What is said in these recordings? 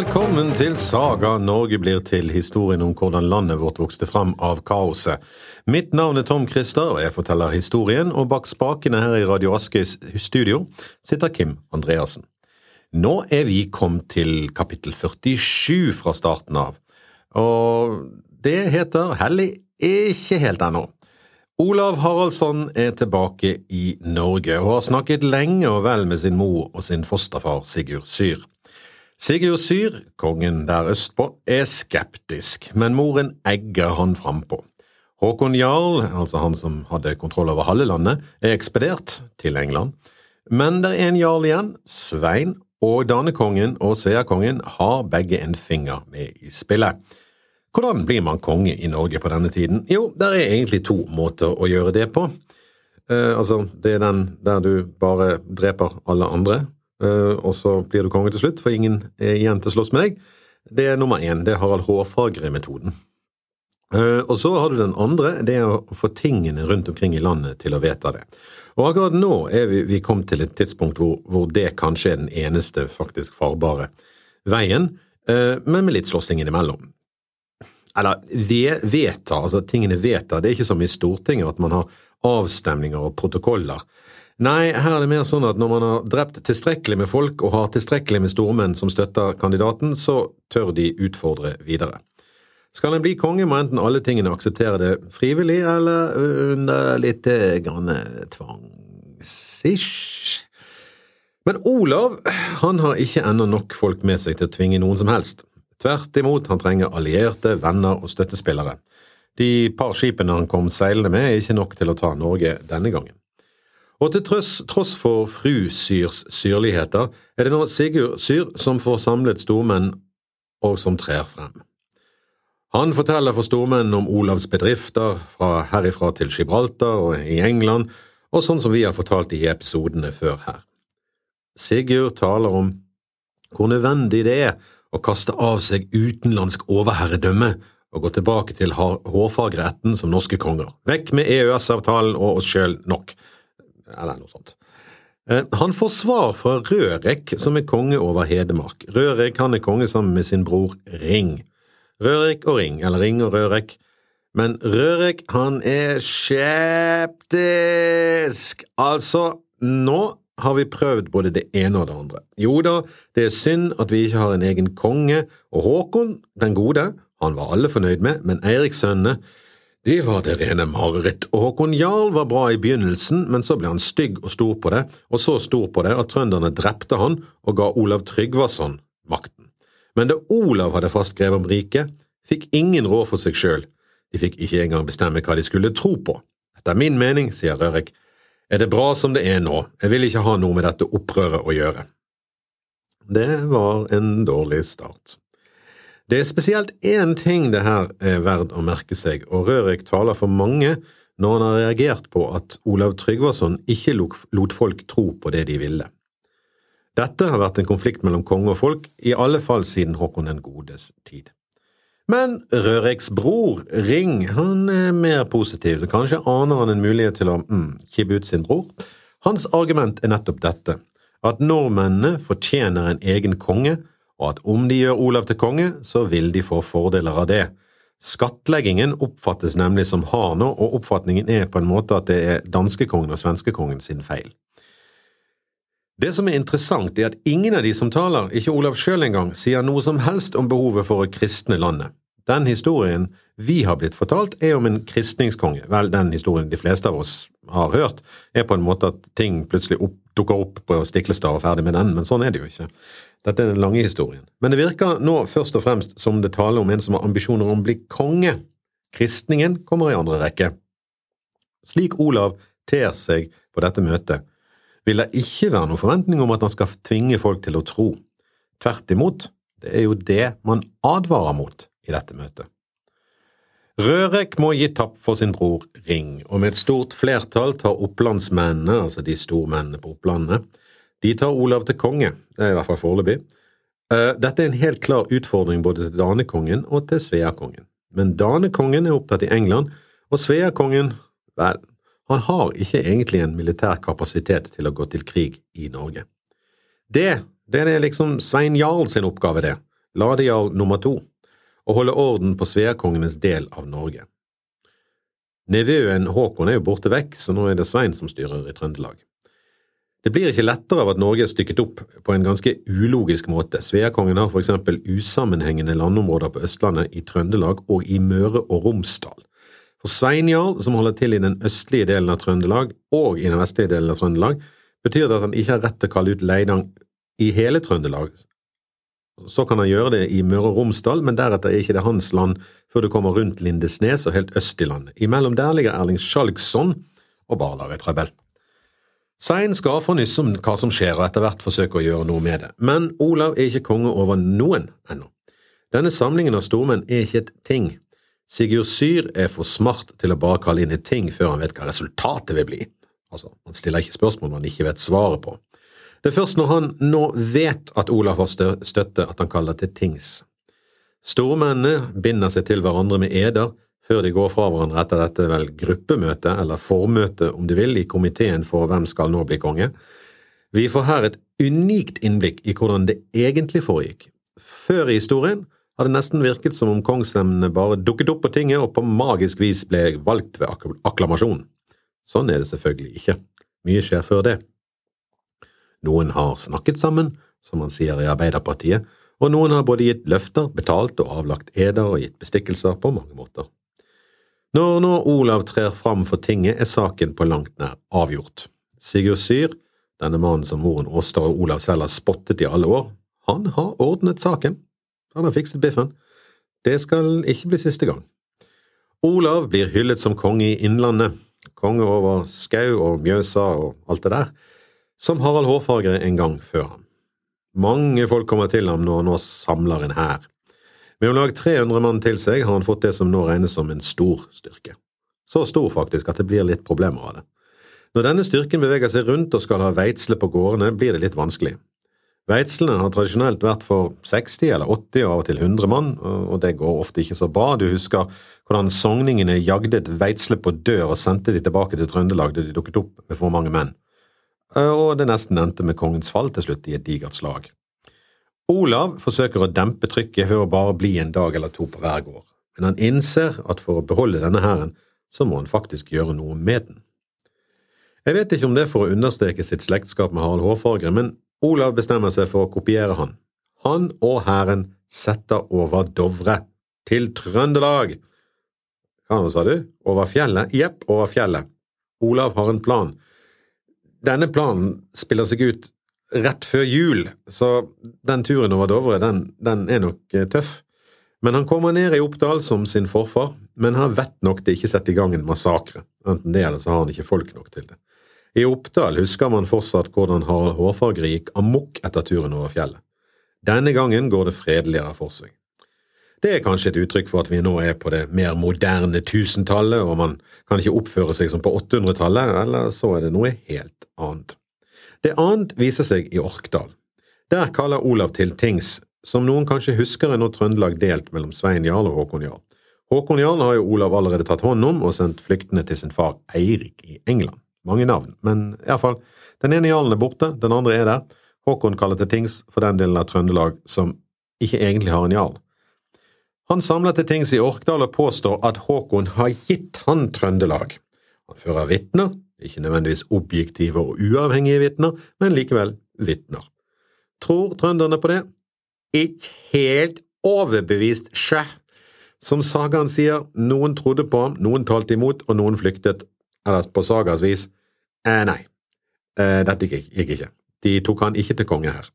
Velkommen til Saga Norge blir til, historien om hvordan landet vårt vokste fram av kaoset. Mitt navn er Tom Christer, og jeg forteller historien, og bak spakene her i Radio Askøys studio sitter Kim Andreassen. Nå er vi kommet til kapittel 47 fra starten av, og det heter Hellig ikke helt ennå. Olav Haraldsson er tilbake i Norge og har snakket lenge og vel med sin mor og sin fosterfar Sigurd Syr. Sigurd Syr, kongen der østpå, er skeptisk, men moren egger han frampå. Håkon Jarl, altså han som hadde kontroll over halve landet, er ekspedert til England, men det er en jarl igjen, Svein, og danekongen og sveakongen har begge en finger med i spillet. Hvordan blir man konge i Norge på denne tiden? Jo, det er egentlig to måter å gjøre det på. Eh, altså, det er den der du bare dreper alle andre, og så blir du konge til slutt, for ingen er igjen til å slåss med deg. Det er nummer én. Det er Harald Hårfagre-metoden. Eh, og så har du den andre, det er å få tingene rundt omkring i landet til å vedta det. Og akkurat nå er vi, vi kommet til et tidspunkt hvor, hvor, det kanskje er den eneste faktisk farbare veien, eh, men med litt slåssing innimellom. Eller vedta, altså tingene vedta. Det er ikke som i Stortinget at man har avstemninger og protokoller. Nei, her er det mer sånn at når man har drept tilstrekkelig med folk og har tilstrekkelig med stormenn som støtter kandidaten, så tør de utfordre videre. Skal en bli konge, må enten alle tingene akseptere det frivillig eller under litt grann tvangsish. Men Olav han har ikke ennå nok folk med seg til å tvinge noen som helst. Tvert imot, han trenger allierte, venner og støttespillere. De par skipene han kom seilende med, er ikke nok til å ta Norge denne gangen. Og til tross, tross for fru Syrs syrligheter, er det nå Sigurd Syr som får samlet stormenn og som trer frem. Han forteller for stormenn om Olavs bedrifter fra herifra til Gibraltar og i England, og sånn som vi har fortalt i episodene før her. Sigurd taler om hvor nødvendig det er å kaste av seg utenlandsk overherredømme og gå tilbake til hårfagretten som norske konger. Vekk med EØS-avtalen og oss sjøl nok. Eller noe sånt. Eh, han får svar fra Rørek, som er konge over Hedmark. Rørek han er konge sammen med sin bror Ring. Rørek og Ring, eller Ring og Rørek. Men Rørek, han er skeptisk! Altså, nå har vi prøvd både det ene og det andre. Jo da, det er synd at vi ikke har en egen konge, og Håkon den gode, han var alle fornøyd med, men Eiriks sønnene, de var det rene mareritt, og Håkon Jarl var bra i begynnelsen, men så ble han stygg og stor på det, og så stor på det at trønderne drepte han og ga Olav Tryggvason makten. Men da Olav hadde fast grep om riket, fikk ingen råd for seg sjøl, de fikk ikke engang bestemme hva de skulle tro på. Etter min mening, sier Rørik, er det bra som det er nå, jeg vil ikke ha noe med dette opprøret å gjøre. Det var en dårlig start. Det er spesielt én ting det her er verdt å merke seg, og Rørik taler for mange når han har reagert på at Olav Tryggvason ikke lot folk tro på det de ville. Dette har vært en konflikt mellom konge og folk, i alle fall siden Håkon den godes tid. Men Røriks bror, Ring, han er mer positiv, så kanskje aner han en mulighet til å mm, kibbe ut sin bror. Hans argument er nettopp dette, at nordmennene fortjener en egen konge, og at om de gjør Olav til konge, så vil de få fordeler av det. Skattleggingen oppfattes nemlig som hard nå, og oppfatningen er på en måte at det er danskekongen og svenskekongen sin feil. Det som er interessant, er at ingen av de som taler, ikke Olav sjøl engang, sier noe som helst om behovet for å kristne landet. Den historien vi har blitt fortalt, er om en kristningskonge. Vel, den historien de fleste av oss har hørt, er på en måte at ting plutselig opp, dukker opp på Stiklestad og ferdig med den, men sånn er det jo ikke. Dette er den lange historien. Men det virker nå først og fremst som det taler om en som har ambisjoner om å bli konge. Kristningen kommer i andre rekke. Slik Olav ter seg på dette møtet, vil det ikke være noen forventning om at han skal tvinge folk til å tro. Tvert imot, det er jo det man advarer mot i dette møtet. Rørek må gi tapp for sin bror Ring, og med et stort flertall tar opplandsmennene, altså de stormennene på Opplandet, de tar Olav til konge, er i hvert fall foreløpig. Eh, dette er en helt klar utfordring både til danekongen og til sveakongen. Men danekongen er opptatt i England, og sveakongen, vel, han har ikke egentlig en militær kapasitet til å gå til krig i Norge. Det, det er liksom Svein Jarl sin oppgave, det ladejarl nummer to, å holde orden på sveakongenes del av Norge. Nevøen Håkon er jo borte vekk, så nå er det Svein som styrer i Trøndelag. Det blir ikke lettere av at Norge er stykket opp på en ganske ulogisk måte. Sveakongen har for eksempel usammenhengende landområder på Østlandet, i Trøndelag og i Møre og Romsdal. For Sveinjarl, som holder til i den østlige delen av Trøndelag og i den vestlige delen av Trøndelag, betyr det at han ikke har rett til å kalle ut Leidang i hele Trøndelag. Så kan han gjøre det i Møre og Romsdal, men deretter er ikke det hans land før du kommer rundt Lindesnes og helt øst i landet. Imellom der ligger Erling Skjalgsson og bare lager trøbbel. Svein skal få nyss om hva som skjer og etter hvert forsøke å gjøre noe med det, men Olav er ikke konge over noen ennå. Denne samlingen av stormenn er ikke et ting. Sigurd Syr er for smart til å bare kalle inn et ting før han vet hva resultatet vil bli. Altså, han stiller ikke spørsmål man ikke vet svaret på. Det er først når han nå vet at Olav har støtte, at han kaller til tings. Stormennene binder seg til hverandre med eder før de går fra hverandre etter dette vel gruppemøte, eller formøte om du vil, i komiteen for Hvem skal nå bli konge. Vi får her et unikt innblikk i hvordan det egentlig foregikk. Før i historien har det nesten virket som om kongsstemmene bare dukket opp på tinget og på magisk vis ble valgt ved ak akklamasjon. Sånn er det selvfølgelig ikke. Mye skjer før det. Noen har snakket sammen, som man sier i Arbeiderpartiet, og noen har både gitt løfter, betalt og avlagt eder og gitt bestikkelser på mange måter. Når nå Olav trer fram for tinget, er saken på langt nær avgjort. Sigurd Syr, denne mannen som moren Åsta og Olav selv har spottet i alle år, han har ordnet saken. Han har fikset biffen. Det skal ikke bli siste gang. Olav blir hyllet som konge i Innlandet, konge over Skau og Mjøsa og alt det der, som Harald Hårfagre en gang før ham. Mange folk kommer til ham når han nå samler en hær. Med om lag 300 mann til seg har han fått det som nå regnes som en stor styrke. Så stor faktisk at det blir litt problemer av det. Når denne styrken beveger seg rundt og skal ha veitsle på gårdene, blir det litt vanskelig. Veitslene har tradisjonelt vært for 60 eller 80 og av og til 100 mann, og det går ofte ikke så bra. Du husker hvordan sogningene jagde et veitsle på dør og sendte de tilbake til Trøndelag da de dukket opp med for mange menn, og det nesten endte med kongens fall til slutt i et digert slag. Olav forsøker å dempe trykket ved å bare bli en dag eller to på hver gård, men han innser at for å beholde denne hæren, så må han faktisk gjøre noe med den. Jeg vet ikke om det er for å understreke sitt slektskap med Harald Hårfagre, men Olav bestemmer seg for å kopiere han. Han og hæren setter over Dovre, til Trøndelag. Hva sa du? Over fjellet? Jepp, over fjellet. Olav har en plan. Denne planen spiller seg ut rett før jul, så den turen over Dovre, den, den er nok eh, tøff. Men han kommer ned i Oppdal som sin forfar, men har vett nok til ikke sette i gang en massakre. Enten det, eller så har han ikke folk nok til det. I Oppdal husker man fortsatt hvordan Harald Hårfagre gikk amok etter turen over fjellet. Denne gangen går det fredeligere for seg. Det er kanskje et uttrykk for at vi nå er på det mer moderne tusentallet, og man kan ikke oppføre seg som på 800-tallet, eller så er det noe helt annet. Det annet viser seg i Orkdal. Der kaller Olav til tings, som noen kanskje husker er nå Trøndelag delt mellom Svein Jarl og Håkon Jarl. Håkon Jarl har jo Olav allerede tatt hånd om og sendt flyktende til sin far Eirik i England. Mange navn, men iallfall. Den ene jarlen er borte, den andre er der. Håkon kaller til tings for den delen av Trøndelag som ikke egentlig har en jarl. Han samler til tings i Orkdal og påstår at Håkon har gitt han Trøndelag. Han fører vitner, ikke nødvendigvis objektive og uavhengige vitner, men likevel vitner. Tror trønderne på det? Ikke helt overbevist, sjø. Som sagaen sier, noen trodde på ham, noen talte imot, og noen flyktet, Ellers på sagas vis, eh, nei, eh, dette gikk, gikk, ikke. De tok han ikke til konge her.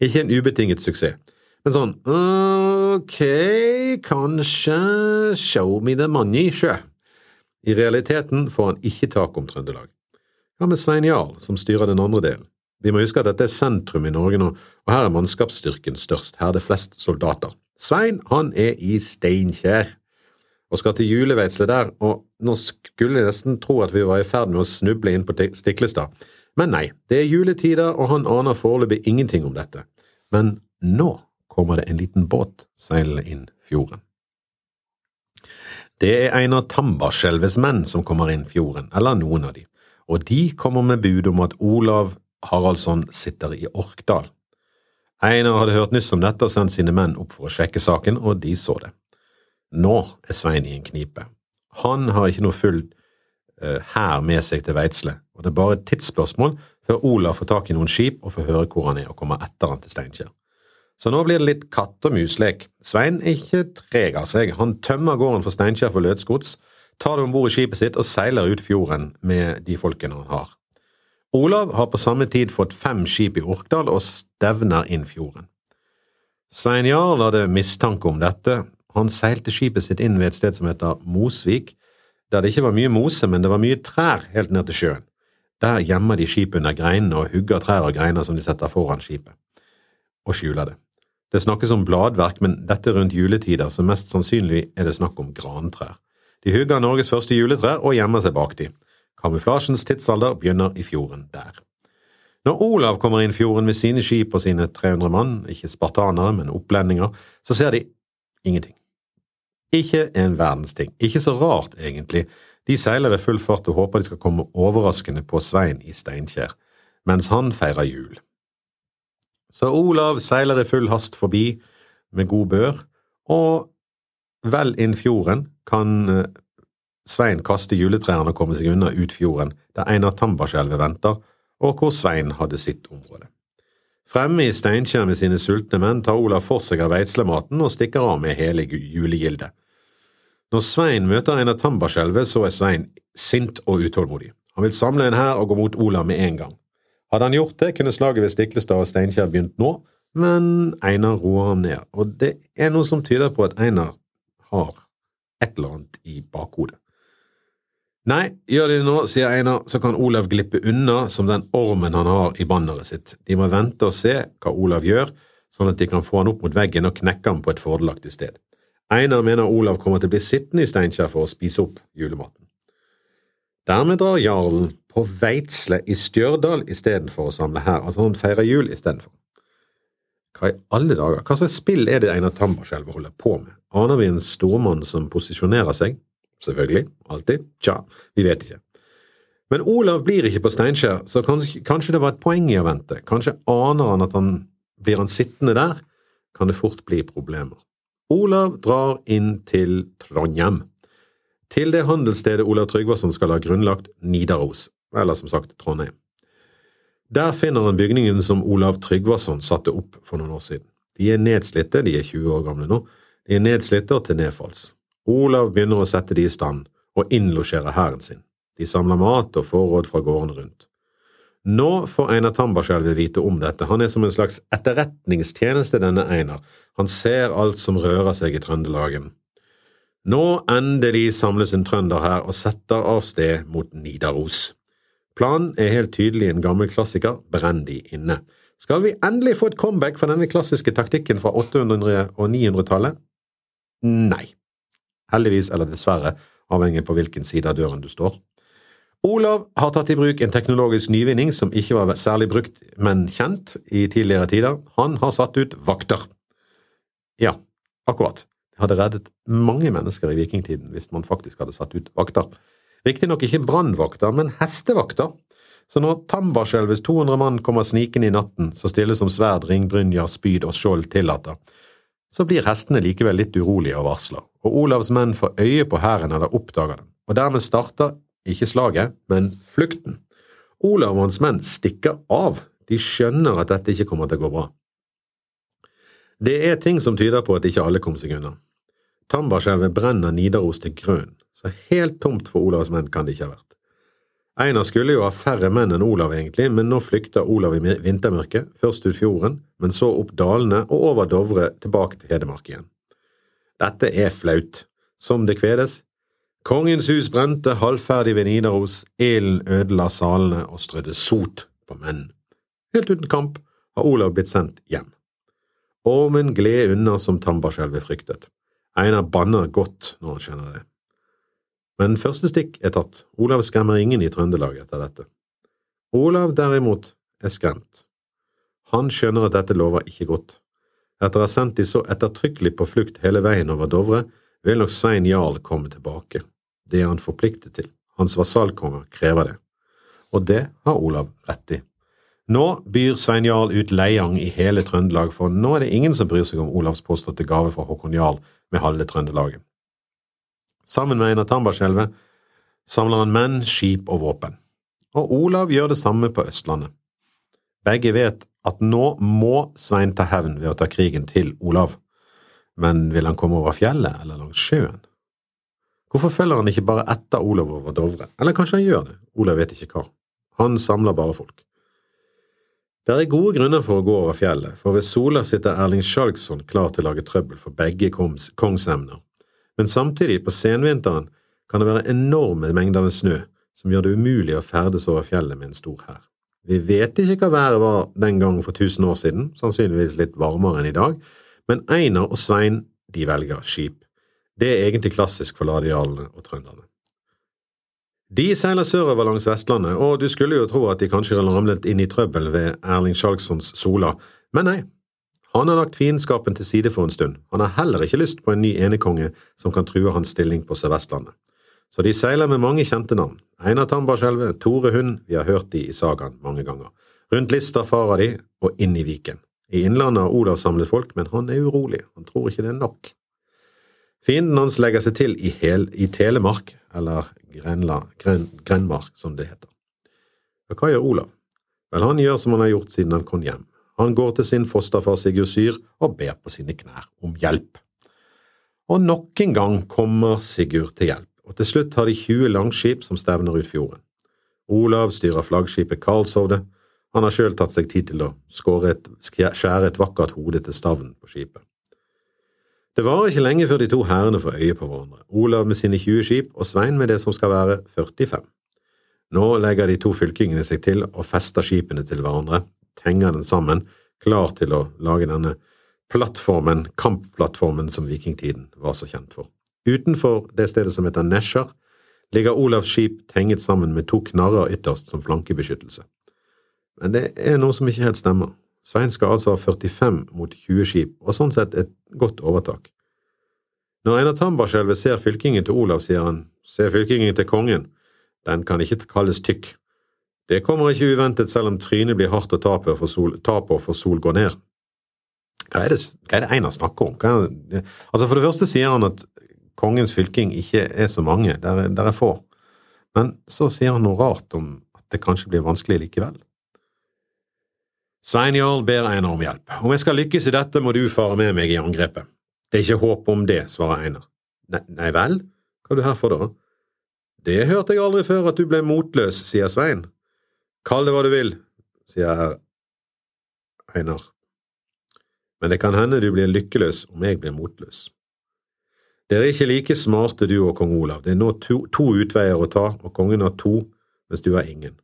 Ikke en ubetinget suksess. Men sånn, ok, kanskje show me the money, sjø. I realiteten får han ikke tak om Trøndelag. Hva med Svein Jarl, som styrer den andre delen? Vi må huske at dette er sentrum i Norge nå, og her er mannskapsstyrken størst, her er det flest soldater. Svein, han er i Steinkjer og skal til juleveitsle der, og nå skulle jeg nesten tro at vi var i ferd med å snuble inn på Stiklestad. Men nei, det er juletider, og han aner foreløpig ingenting om dette. Men nå kommer det en liten båt seilende inn fjorden. Det er Einar Tambarskjelvets menn som kommer inn fjorden, eller noen av de, og de kommer med bud om at Olav Haraldsson sitter i Orkdal. Einar hadde hørt nyss om dette og sendt sine menn opp for å sjekke saken, og de så det. Nå er Svein i en knipe. Han har ikke noe full uh, med seg til Veitsle, og det er bare et tidsspørsmål før Olav får tak i noen skip og får høre hvor han er og kommer etter han til Steinkjer. Så nå blir det litt katt og mus-lek. Svein er ikke treg av seg, han tømmer gården for Steinkjer for løtsgods, tar det om bord i skipet sitt og seiler ut fjorden med de folkene han har. Olav har på samme tid fått fem skip i Orkdal og stevner inn fjorden. Svein Jarl hadde mistanke om dette. Han seilte skipet sitt inn ved et sted som heter Mosvik, der det ikke var mye mose, men det var mye trær helt ned til sjøen. Der gjemmer de skipet under greinene og hugger trær og greiner som de setter foran skipet, og skjuler det. Det snakkes om bladverk, men dette rundt juletider, så mest sannsynlig er det snakk om grantrær. De hugger Norges første juletrær og gjemmer seg bak de. Kamuflasjens tidsalder begynner i fjorden der. Når Olav kommer inn fjorden med sine skip og sine 300 mann, ikke spartanere, men opplendinger, så ser de ingenting. Ikke en verdens ting. Ikke så rart, egentlig. De seiler i full fart og håper de skal komme overraskende på Svein i Steinkjer, mens han feirer jul. Så Olav seiler i full hast forbi med god bør, og vel inn fjorden kan eh, Svein kaste juletrærne og komme seg unna ut fjorden, der Einar Tambarskjelvet venter, og hvor Svein hadde sitt område. Fremme i Steinkjer med sine sultne menn tar Olav for seg av veislematen og stikker av med hele julegildet. Når Svein møter Einar Tambarskjelvet, så er Svein sint og utålmodig. Han vil samle en hær og gå mot Olav med en gang. Hadde han gjort det, kunne slaget ved Stiklestad og Steinkjer begynt nå, men Einar roer ham ned, og det er noe som tyder på at Einar har et eller annet i bakhodet. Nei, gjør de det nå, sier Einar, så kan Olav glippe unna som den ormen han har i banneret sitt. De må vente og se hva Olav gjør, sånn at de kan få han opp mot veggen og knekke ham på et fordelaktig sted. Einar mener Olav kommer til å bli sittende i Steinkjer for å spise opp julematen. Dermed drar jarlen på Veitsle i Stjørdal istedenfor å samle her, altså han feirer jul istedenfor. Hva i alle dager, hva slags spill er det Einar Tambarskjelv holder på med? Aner vi en stormann som posisjonerer seg? Selvfølgelig. Alltid. Tja, vi vet ikke. Men Olav blir ikke på Steinkjer, så kanskje, kanskje, det var et poeng i å vente. Kanskje aner han at han blir han sittende der, kan det fort bli problemer. Olav drar inn til Trondheim, til det handelsstedet Olav Tryggvason skal ha grunnlagt, Nidaros, eller som sagt Trondheim. Der finner han bygningen som Olav Tryggvason satte opp for noen år siden. De er nedslitte, de er 20 år gamle nå, de er nedslitte og til nedfalls. Olav begynner å sette de i stand og innlosjere hæren sin. De samler mat og får råd fra gårdene rundt. Nå får Einar Tambarskjelvet vite om dette, han er som en slags etterretningstjeneste, denne Einar, han ser alt som rører seg i Trøndelagen. Nå endelig samles en trønder her og setter av sted mot Nidaros. Planen er helt tydelig en gammel klassiker, brenn de inne. Skal vi endelig få et comeback for denne klassiske taktikken fra 800- og 900-tallet? Nei. Heldigvis eller dessverre, avhengig på hvilken side av døren du står. Olav har tatt i bruk en teknologisk nyvinning som ikke var særlig brukt, men kjent i tidligere tider. Han har satt ut vakter. Ja, akkurat. Hadde reddet mange mennesker i vikingtiden hvis man faktisk hadde satt ut vakter. Riktignok ikke brannvakter, men hestevakter. Så når Tambarskjelvets 200 mann kommer snikende i natten, så stille som sverd, ringbrynjer, spyd og skjold tillater, så blir hestene likevel litt urolige og varsler, og Olavs menn får øye på hæren eller oppdager den, og dermed starter ikke slaget, men flukten. Olav og hans menn stikker av, de skjønner at dette ikke kommer til å gå bra. Det er ting som tyder på at ikke alle kom seg unna. Tambarskjelvet brenner Nidaros til grønn, så helt tomt for Olavs menn kan det ikke ha vært. Einar skulle jo ha færre menn enn Olav, egentlig, men nå flykter Olav i vintermørket, først ut fjorden, men så opp dalene og over Dovre tilbake til Hedmark igjen. Dette er flaut. Som det kvedes. Kongens hus brente halvferdig ved Nidaros, ilden ødela salene og strødde sot på menn. Helt uten kamp har Olav blitt sendt hjem. Ormen gled unna som Tambarskjelvet fryktet. Einar banner godt når han skjønner det. Men første stikk er tatt, Olav skremmer ingen i Trøndelag etter dette. Olav derimot er skremt. Han skjønner at dette lover ikke godt. Etter å ha sendt de så ettertrykkelig på flukt hele veien over Dovre, vil nok Svein Jarl komme tilbake. Det er han forpliktet til, hans vasallkonger krever det. Og det har Olav rett i. Nå byr Svein Jarl ut Leiang i hele Trøndelag, for nå er det ingen som bryr seg om Olavs påståtte gave fra Håkon Jarl med halve Trøndelaget. Sammen med Einar Tambarskjelvet samler han menn, skip og våpen. Og Olav gjør det samme på Østlandet. Begge vet at nå må Svein ta hevn ved å ta krigen til Olav, men vil han komme over fjellet eller langs sjøen? Hvorfor følger han ikke bare etter Olav over Dovre, eller kanskje han gjør det, Olav vet ikke hva, han samler bare folk. Det er gode grunner for å gå over fjellet, for ved Sola sitter Erling Skjalgsson klar til å lage trøbbel for begge kongsemner, men samtidig, på senvinteren, kan det være enorme mengder med snø som gjør det umulig å ferdes over fjellet med en stor hær. Vi vet ikke hva været var den gangen for tusen år siden, sannsynligvis litt varmere enn i dag, men Einar og Svein de velger skip. Det er egentlig klassisk for ladialene og trønderne. De seiler sørover langs Vestlandet, og du skulle jo tro at de kanskje hadde ramlet inn i trøbbel ved Erling Skjalgssons Sola, men nei. Han har lagt fiendskapen til side for en stund, han har heller ikke lyst på en ny enekonge som kan true hans stilling på Sør-Vestlandet. Så de seiler med mange kjente navn. Einar Tambarskjelve, Tore Hund, vi har hørt de i sagaen mange ganger. Rundt Lista farer de, og inn i Viken. I Innlandet har Olav samlet folk, men han er urolig, han tror ikke det er nok. Fienden hans legger seg til i, hel, i Telemark, eller Grenla, Gren, Grenmark, som det heter. Og hva gjør Olav? Vel, han gjør som han har gjort siden han kom hjem. Han går til sin fosterfar Sigurd Syr og ber på sine knær om hjelp. Og nok en gang kommer Sigurd til hjelp og til slutt har de 20 langskip som stevner ut fjorden. Olav styrer flaggskipet Karlshovde, han har sjøl tatt seg tid til å skjære et vakkert hode til stavnen på skipet. Det varer ikke lenge før de to hærene får øye på hverandre, Olav med sine 20 skip og Svein med det som skal være 45. Nå legger de to fylkingene seg til og fester skipene til hverandre, tenger den sammen, klar til å lage denne plattformen, kampplattformen som vikingtiden var så kjent for. Utenfor det stedet som heter Nesjar, ligger Olavs skip tenget sammen med to knarrer ytterst som flankebeskyttelse. Men det er noe som ikke helt stemmer. Svein skal altså ha 45 mot 20 skip, og sånn sett et godt overtak. Når Einar Tambarskjelvet ser fylkingen til Olav, sier han, se fylkingen til kongen, den kan ikke kalles tykk. Det kommer ikke uventet selv om trynet blir hardt å ta på for sol, for sol går ned. Hva er det, hva er det Einar snakker om? Det, altså For det første sier han at kongens fylking ikke er så mange, der, der er få. Men så sier han noe rart om at det kanskje blir vanskelig likevel. Svein Jarl ber Einar om hjelp. Om jeg skal lykkes i dette, må du fare med meg i angrepet. Det er ikke håp om det, svarer Einar. Nei, nei vel, hva er du her for da? Det hørte jeg aldri før at du ble motløs, sier Svein. Kall det hva du vil, sier Einar. Men det kan hende du blir lykkeløs om jeg blir motløs. Dere er ikke like smarte, du og kong Olav. Det er nå to, to utveier å ta, og kongen har to, mens du har ingen.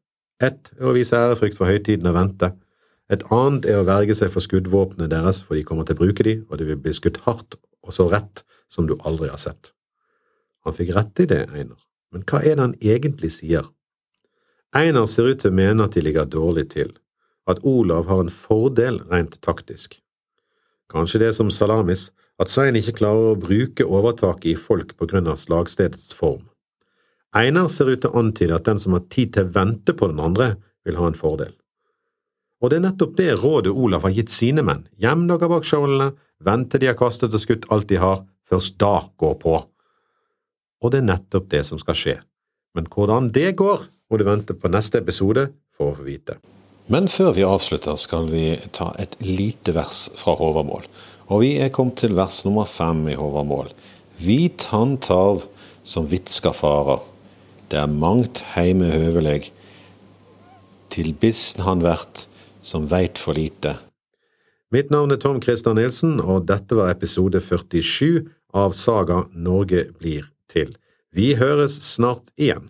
Ett er å vise ærefrykt for høytiden og vente. Et annet er å verge seg for skuddvåpnene deres, for de kommer til å bruke de, og de vil bli skutt hardt og så rett som du aldri har sett. Han fikk rett i det, Einar, men hva er det han egentlig sier? Einar ser ut til å mene at de ligger dårlig til, at Olav har en fordel rent taktisk. Kanskje det er som Salamis, at Svein ikke klarer å bruke overtaket i folk på grunn av slagstedets form. Einar ser ut til å antyde at den som har tid til å vente på den andre, vil ha en fordel. Og det er nettopp det rådet Olav har gitt sine menn, gjem dere bak skjoldene, vente de har kastet og skutt alt de har, først da gå på. Og det er nettopp det som skal skje. Men hvordan det går, må du vente på neste episode for å få vite. Men før vi avslutter, skal vi ta et lite vers fra Håvamål. Og vi er kommet til vers nummer fem i Håvamål. Vit han tarv som vidt skal fara. Det er mangt heime høveleg. Til bissen han vert som veit for lite. Mitt navn er Tom Christer Nilsen, og dette var episode 47 av Saga Norge blir til. Vi høres snart igjen.